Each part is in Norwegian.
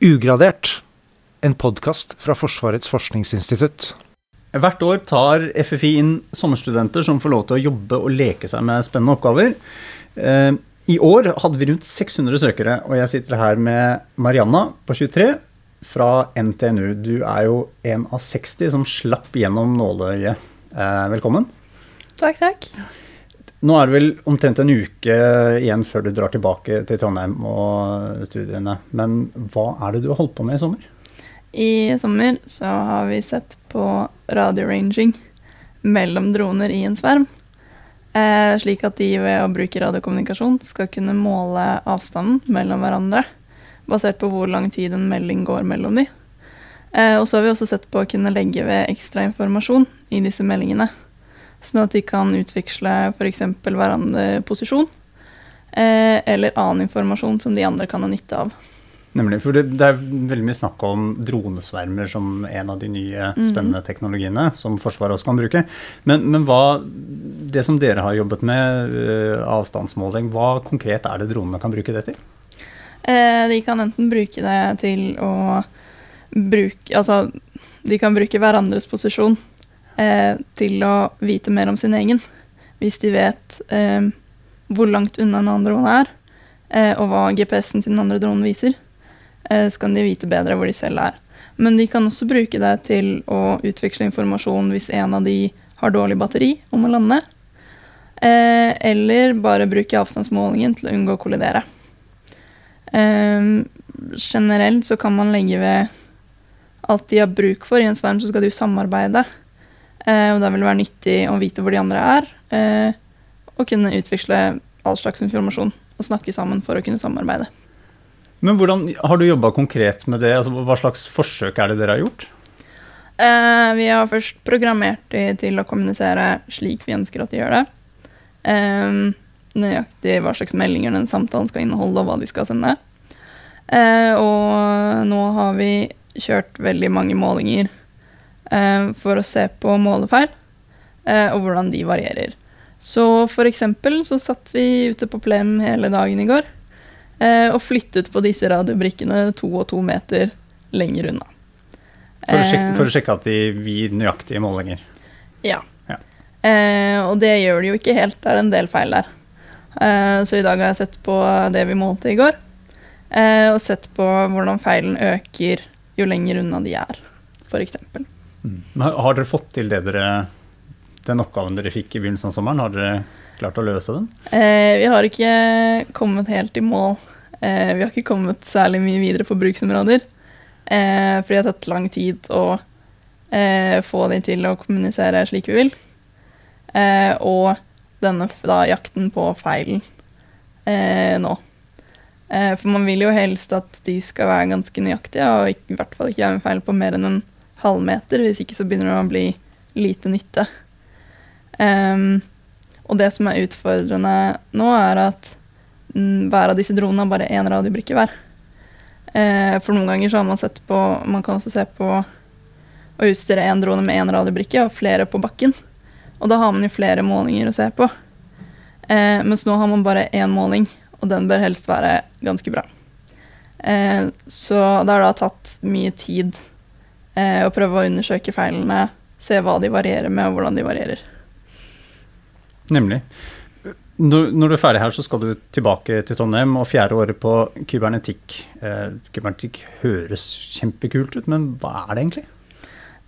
Ugradert, en podkast fra Forsvarets forskningsinstitutt. Hvert år tar FFI inn sommerstudenter som får lov til å jobbe og leke seg med spennende oppgaver. Eh, I år hadde vi rundt 600 søkere, og jeg sitter her med Marianna på 23 fra NTNU. Du er jo en av 60 som slapp gjennom nåløyet. Eh, velkommen. Takk, takk. Nå er det vel omtrent en uke igjen før du drar tilbake til Trondheim og studiene. Men hva er det du har holdt på med i sommer? I sommer så har vi sett på radioranging mellom droner i en sverm. Eh, slik at de ved å bruke radiokommunikasjon skal kunne måle avstanden mellom hverandre. Basert på hvor lang tid en melding går mellom de. Eh, og så har vi også sett på å kunne legge ved ekstra informasjon i disse meldingene. Sånn at de kan utveksle f.eks. hverandre posisjon. Eh, eller annen informasjon som de andre kan ha nytte av. Nemlig, for det, det, er veldig mye snakk om dronesvermer som en av de nye Mhm. spennende teknologiene som Forsvaret også kan bruke. Men, men hva, det som dere har jobbet med, uh, avstandsmåling, hva konkret er det dronene kan bruke det til? Eh, de kan enten bruke det til å bruke Altså, de kan bruke hverandres posisjon eh, til å vite mer om sin egen. Hvis de vet eh, hvor langt unna en annen drone er, eh, og hva GPS-en til den andre dronen viser, eh, så kan de vite bedre hvor de selv er. Men de kan også bruke det til å utveksle informasjon hvis en av de har dårlig batteri om å lande. Eh, eller bare bruke avstandsmålingen til å unngå å kollidere. Generelt så kan man legge ved alt de har bruk for. I en sverm så skal jo samarbeide. Eh, og da vil det være nyttig å vite hvor de andre er, eh, og kunne utveksle all slags informasjon og snakke sammen for å kunne samarbeide. Men hvordan har du jobba konkret med det? Altså, hva slags forsøk er det dere har gjort? Eh, vi har først programmert de til å kommunisere slik vi ønsker at de gjør det. Ehm, nøyaktig hva slags meldinger den samtalen skal inneholde, og hva de skal sende. Eh, og nå har vi kjørt veldig mange målinger eh, for å se på målefeil, eh, og hvordan de varierer. Så for eksempel så satt vi ute på plenen hele dagen i går, eh, og flyttet på disse radiobrikkene to og to meter lenger unna. For å, sjekke, Eh, for å sjekke at de gir nøyaktige målinger. ja. Ja. Eh, og det gjør de jo ikke helt. Det er en del feil der. Eh, så i dag har jeg sett på det vi målte i går, eh, og sett på hvordan feilen øker jo lenger unna de er, f.eks. Har, dere fått til det dere, den oppgaven dere fikk i begynnelsen av sommeren? Har dere klart å løse den? Eh, vi har ikke kommet helt i mål. Eh, vi har ikke kommet særlig mye videre på bruksområder. Eh, fordi det har tatt lang tid å eh, få de til å kommunisere slik vi vil. Eh, og denne da, jakten på feilen eh, nå. For man vil jo helst at de skal være ganske nøyaktige, og i hvert fall ikke gjøre en feil på mer enn en halvmeter. Hvis ikke så begynner det å bli lite nytte. Um, og det som er utfordrende nå, er at mm, hver av disse dronene har bare én radiobrikke hver. Uh, for noen ganger så har man sett på Man kan også se på å utstyre én drone med én radiobrikke og flere på bakken. Og da har man jo flere målinger å se på. Eh, mens nå har man bare én måling, og den bør helst være ganske bra. Eh, så det har da tatt mye tid eh, og prøve å undersøke feilene, se hva de varierer med, og hvordan de varierer. Nemlig. Når, når du er ferdig her, så skal du tilbake til Trondheim og fjerde året på kybernetikk. Eh, kybernetikk høres kjempekult ut, men hva er det egentlig?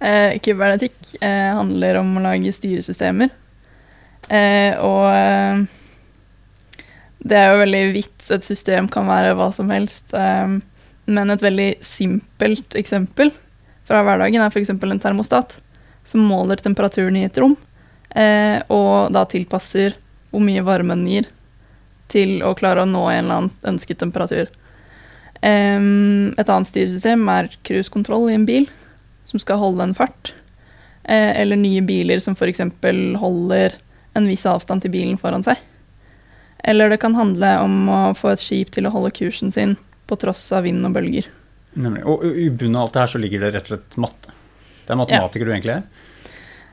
Eh, kybernetikk eh, handler om å lage styresystemer. Eh, og eh, det er jo veldig vidt. Et system kan være hva som helst. Eh, men et veldig simpelt eksempel fra hverdagen er f.eks. en termostat som måler temperaturen i et rom, eh, og da tilpasser hvor mye varme den gir til å klare å nå en eller annen ønsket temperatur. Em, et annet styresystem er cruisekontroll i en bil, som skal holde en fart. Eh, eller nye biler som f.eks. holder en viss avstand til bilen foran seg. Eller det kan handle om å få et skip til å holde kursen sin på tross av vind og bølger. Nemlig. Og i bunnen av alt det her så ligger det rett og slett matte. Det er matematiker du egentlig er?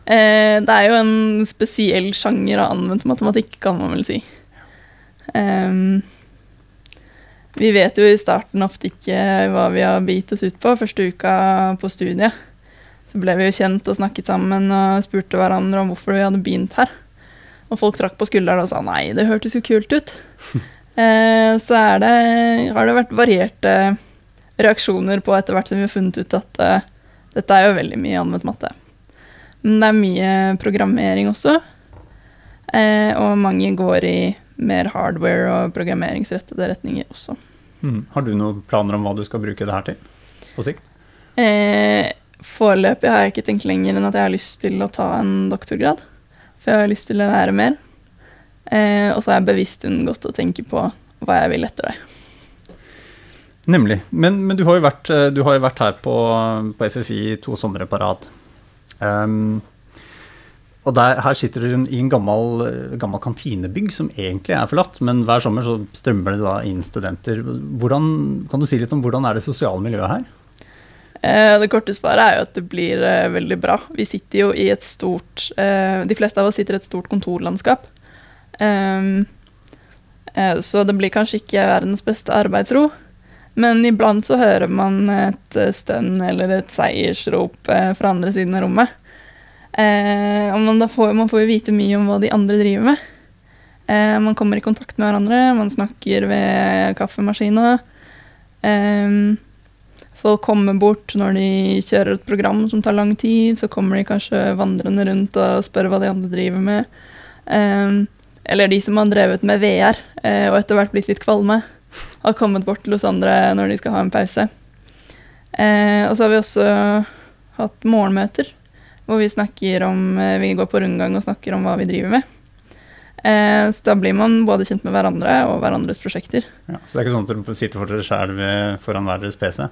Eh, det er jo en spesiell sjanger av anvendt matematikk, kan man vel si. Um, vi vet jo i starten ofte ikke hva vi har begitt oss ut på første uka på studiet. Så ble vi jo kjent og snakket sammen og spurte hverandre om hvorfor vi hadde begynt her. Og folk trakk på skulderen og sa nei, det hørtes jo kult ut. eh, så det, har det vært varierte reaksjoner på etter hvert som vi har funnet ut at uh, dette er jo veldig mye anvendt matte. Men det er mye programmering også. Uh, og mange går i mer hardware og programmeringsrettede retninger også. Mm. Har du noen planer om hva du skal bruke det her til på sikt? Eh, foreløpig har jeg ikke tenkt lenger enn at jeg har lyst til å ta en doktorgrad. For jeg har lyst til å lære mer. Eh, og så har jeg bevisst unngått å tenke på hva jeg vil etter det. Nemlig. Men, men du, har vært, eh, du, har jo vært, her på, på FFI to somre på rad. Um, og der, her sitter du i en gammel, gammel, kantinebygg som egentlig er forlatt, men hver sommer så strømmer det da inn studenter. Hvordan, kan du si litt om hvordan er det sosiale miljøet her? Eh, det korte svaret er jo at det blir eh, veldig bra. Vi sitter jo i et stort De fleste av oss sitter i et stort kontorlandskap. Um, så det blir kanskje ikke verdens beste arbeidsro. Men iblant så hører man et stønn eller et seiersrop fra andre siden av rommet. Eh, og man, får, man får jo vite mye om hva de andre driver med. Eh, man kommer i kontakt med hverandre, man snakker ved kaffemaskina. Eh, folk kommer bort når de kjører et program som tar lang tid. Så kommer de kanskje vandrende rundt og spør hva de andre driver med. Eh, eller de som har drevet med VR eh, og etter hvert blitt litt kvalme, har kommet bort til oss andre når de skal ha en pause. Eh, og så har vi også hatt morgenmøter hvor vi snakker om eh, Vi går på rundgang og snakker om hva vi driver med. Eh, så da blir man både kjent med hverandre og hverandres prosjekter. Ja, så det er ikke sånn at dere sitter for dere sjæl foran hver deres PC?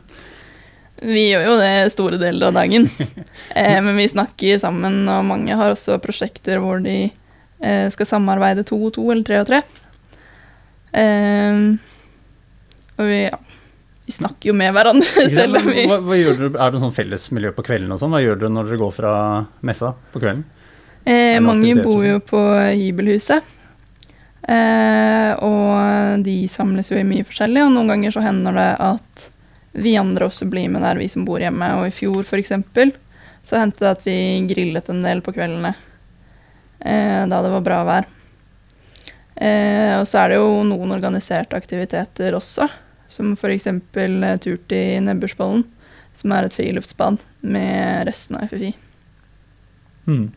Vi gjør jo det store deler av dagen. eh, men vi snakker sammen, og mange har også prosjekter hvor de eh, skal samarbeide to og to eller tre og tre. Eh, og vi, ja, vi snakker jo med hverandre selv om vi hva, hva gjør dere, Er det sånn fellesmiljø på kvelden og sånn? Hva gjør dere når dere går fra messa på kvelden? Eh, mange bor jo på hybelhuset. Eh, og de samles jo i mye forskjellig, og noen ganger så hender det at vi andre også blir med der, vi som bor hjemme. Og i fjor f.eks. så hendte det at vi grillet en del på kveldene eh, da det var bra vær. Eh, og så er det jo noen organiserte aktiviteter også. Som f.eks. Eh, tur til Nebbersvollen, som er et friluftsbad med resten av FFI. Mm.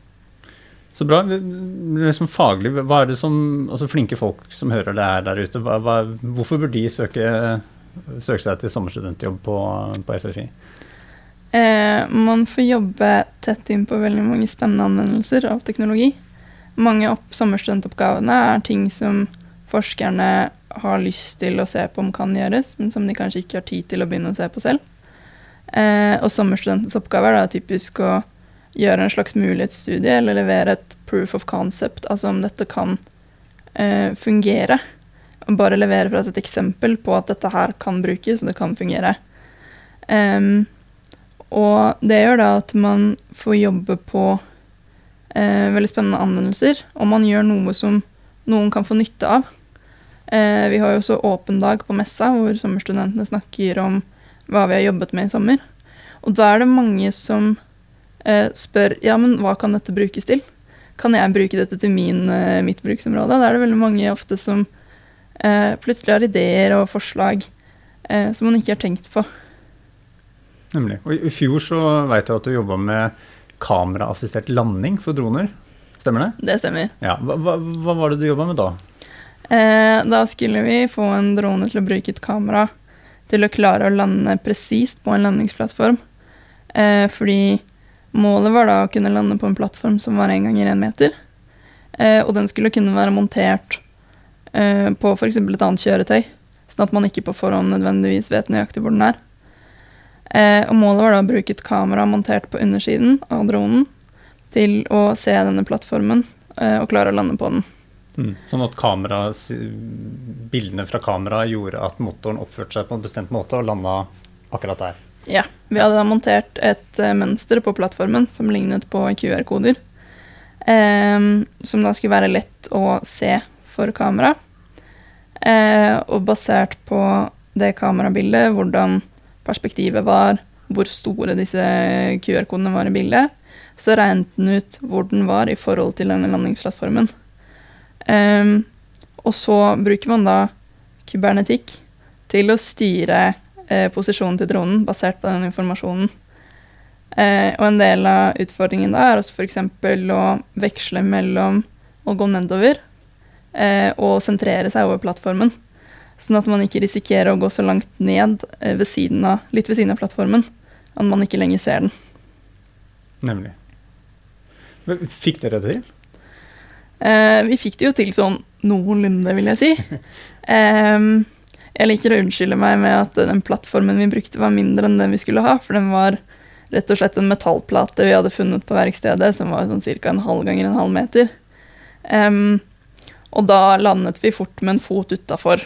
Så bra. Liksom faglig, hva er det som Altså flinke folk som hører det her der ute, hva, hva, hvorfor bør de søke, søke, seg til sommerstudentjobb på, på FFI? Eh, man får jobbe tett inn på veldig mange spennende anvendelser av teknologi. Mange av sommerstudentoppgavene er ting som forskerne har lyst til å se på om kan gjøres, men som de kanskje ikke har tid til å begynne å se på selv. Eh, og sommerstudentens oppgave er da typisk å gjøre en slags mulighetsstudie eller levere et proof of concept, altså om dette kan eh, fungere. Og bare levere fra seg et eksempel på at dette her kan brukes, og det kan fungere. Um, og det gjør da at man får jobbe på eh, veldig spennende anvendelser, og man gjør noe som noen kan få nytte av. Eh, vi har jo også åpen dag på messa, hvor sommerstudentene snakker om hva vi har jobbet med i sommer. Og da er det mange som eh, spør ja, men hva kan dette brukes til? Kan jeg bruke dette til min, eh, mitt bruksområde? Da er det veldig mange ofte som eh, plutselig har ideer og forslag eh, som man ikke har tenkt på. Nemlig. Og I fjor så veit jeg at du jobba med kameraassistert landing for droner. Stemmer det? Det stemmer. Ja. Hva, hva, hva var det du jobba med da? Eh, da skulle vi få en drone til å bruke et kamera til å klare å lande presist på en landingsplattform. Eh, fordi målet var da å kunne lande på en plattform som var én ganger én meter. Eh, og den skulle kunne være montert eh, på f.eks. et annet kjøretøy, sånn at man ikke på forhånd nødvendigvis vet nøyaktig hvor den er. Eh, og målet var da å bruke et kamera montert på undersiden av dronen til å se denne plattformen eh, og klare å lande på den. Mm. Sånn at kamera, bildene fra kameraet gjorde at motoren oppførte seg på en bestemt måte og landa akkurat der. Ja. Vi hadde da montert et uh, mønster på plattformen som lignet på QR-koder. Eh, som da skulle være lett å se for kamera. Eh, og basert på det kamerabildet, hvordan perspektivet var, hvor store disse QR-kodene var i bildet, så regnet den ut hvor den var i forhold til denne landingsplattformen. Um, og så bruker man da kybernetikk til å styre eh, posisjonen til dronen basert på den informasjonen. Eh, og en del av utfordringen da er også f.eks. å veksle mellom å gå nedover eh, og sentrere seg over plattformen. Sånn at man ikke risikerer å gå så langt ned eh, ved siden av, litt ved siden av plattformen at man ikke lenger ser den. Nemlig. Fikk dere det til? Eh, vi fikk det jo til sånn noenlunde, vil jeg si. Eh, jeg liker å unnskylde meg med at den plattformen vi brukte, var mindre enn den vi skulle ha. For den var rett og slett en metallplate vi hadde funnet på verkstedet, som var sånn ca. en halv ganger en halv meter. Um, og da landet vi fort med en fot utafor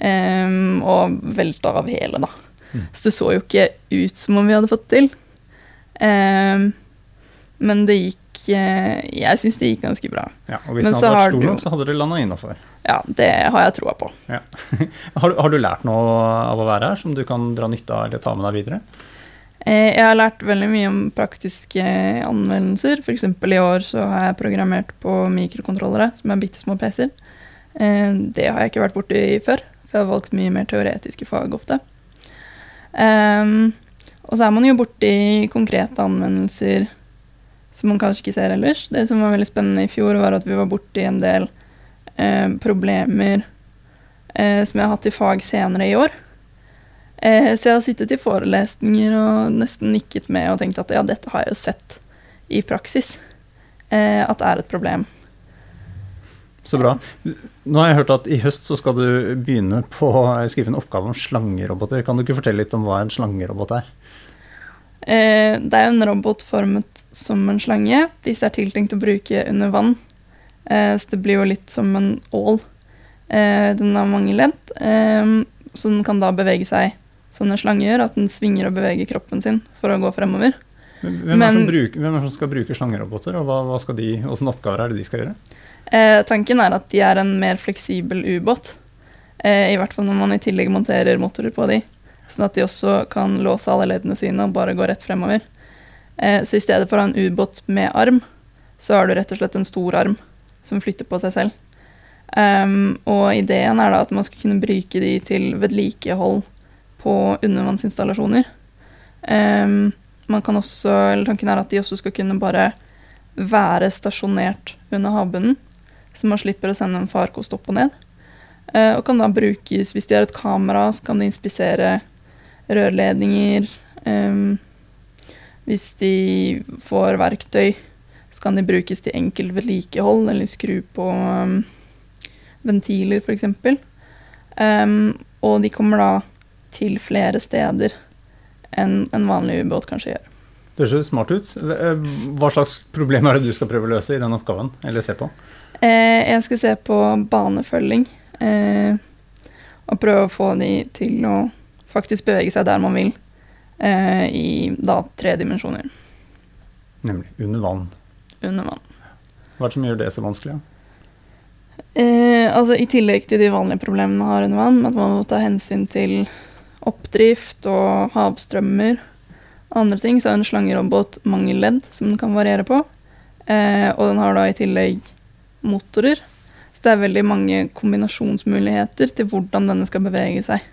um, og velta av hele, da. Mm. Så det så jo ikke ut som om vi hadde fått det til. Um, men det gikk Jeg syns det gikk ganske bra. Ja, og hvis men den hadde vært stor nok, så hadde det landa innafor? Ja, det har jeg troa på. Ja. har, har, du lært noe av å være her som du kan dra nytte av eller ta med deg videre? Eh, jeg har lært veldig mye om praktiske anvendelser. F.eks. i år så har jeg programmert på mikrokontrollere, som er bitte små PC-er. Eh, det har jeg ikke vært borti før, for jeg har valgt mye mer teoretiske fag ofte. Um, og så er man jo borti konkrete anvendelser som man kanskje ikke ser ellers. Det som var veldig spennende i fjor, var at vi var borti en del eh, problemer eh, som jeg har hatt i fag senere i år. Eh, så jeg har sittet i forelesninger og nesten nikket med og tenkt at ja, dette har jeg jo sett i praksis. Eh, at det er et problem. Så bra. Nå har jeg hørt at i høst så skal du begynne på å skrive en oppgave om slangeroboter. Kan du ikke fortelle litt om hva en slangerobot er? Eh, det er en robot formet som en slange. Disse er tiltenkt å bruke under vann. Eh, så det blir jo litt som en ål. Eh, den har mange ledd, så den kan da bevege seg som en slange gjør, at den svinger og beveger kroppen sin for å gå fremover. Hvem er, det som, bruker, hvem er som skal bruke slangeroboter, og hva, hva de, hvilke oppgaver er det de skal gjøre? Eh, tanken er at de er en mer fleksibel ubåt. Eh, I hvert fall når man i tillegg monterer motorer på de. Sånn at de også kan låse alle leddene sine og bare gå rett fremover. Eh, så i stedet for å ha en ubåt med arm, så har du rett og slett en stor arm som flytter på seg selv. Um, og ideen er da at man skal kunne bruke de til vedlikehold på undervannsinstallasjoner. Um, man kan også, eller Tanken er at de også skal kunne bare være stasjonert under havbunnen, så man slipper å sende en farkost opp og ned. Uh, og kan da brukes, hvis de har et kamera, så kan de inspisere rørledninger. Um, hvis de får verktøy, så kan de brukes til enkelt vedlikehold, eller skru på um, ventiler f.eks. Um, og de kommer da til flere steder enn en vanlig ubåt kanskje gjør. Det høres smart ut. Hva slags problem er det du skal prøve å løse i den oppgaven? Eller se på? Eh, jeg skal se på banefølging. Eh, og prøve å få de til å faktisk bevege seg der man vil. Eh, I da tre dimensjoner. Nemlig under vann. Under vann. Hva er det som gjør det så vanskelig? Eh, altså I tillegg til de vanlige problemene man har under vann, med at man må ta hensyn til oppdrift og havstrømmer andre ting, så har en slangerobot mange ledd som den kan variere på. Eh, og den har da i tillegg motorer. Så det er veldig mange kombinasjonsmuligheter til hvordan denne skal bevege seg.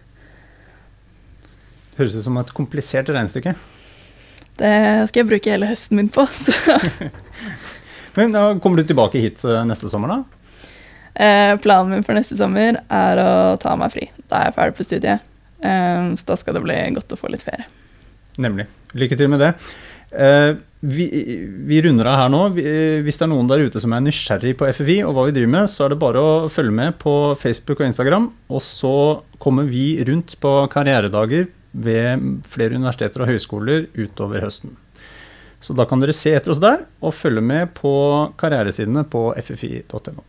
Høres ut som et komplisert regnestykke. Det skal jeg bruke hele høsten min på. Men da Kommer du tilbake hit eh, neste sommer, da? Eh, planen min for neste sommer er å ta meg fri. Da er jeg ferdig på studiet. Eh, så da skal det bli godt å få litt ferie. Nemlig. Lykke til med det. Eh, vi, vi, runder av her nå. Hvis det er noen der ute som er nysgjerrig på FFI og hva vi driver med, så er det bare å følge med på Facebook og Instagram. Og så kommer vi rundt på karrieredager ved flere universiteter og høyskoler utover høsten. Så da kan dere se etter oss der, og følge med på karrieresidene på ffi.no.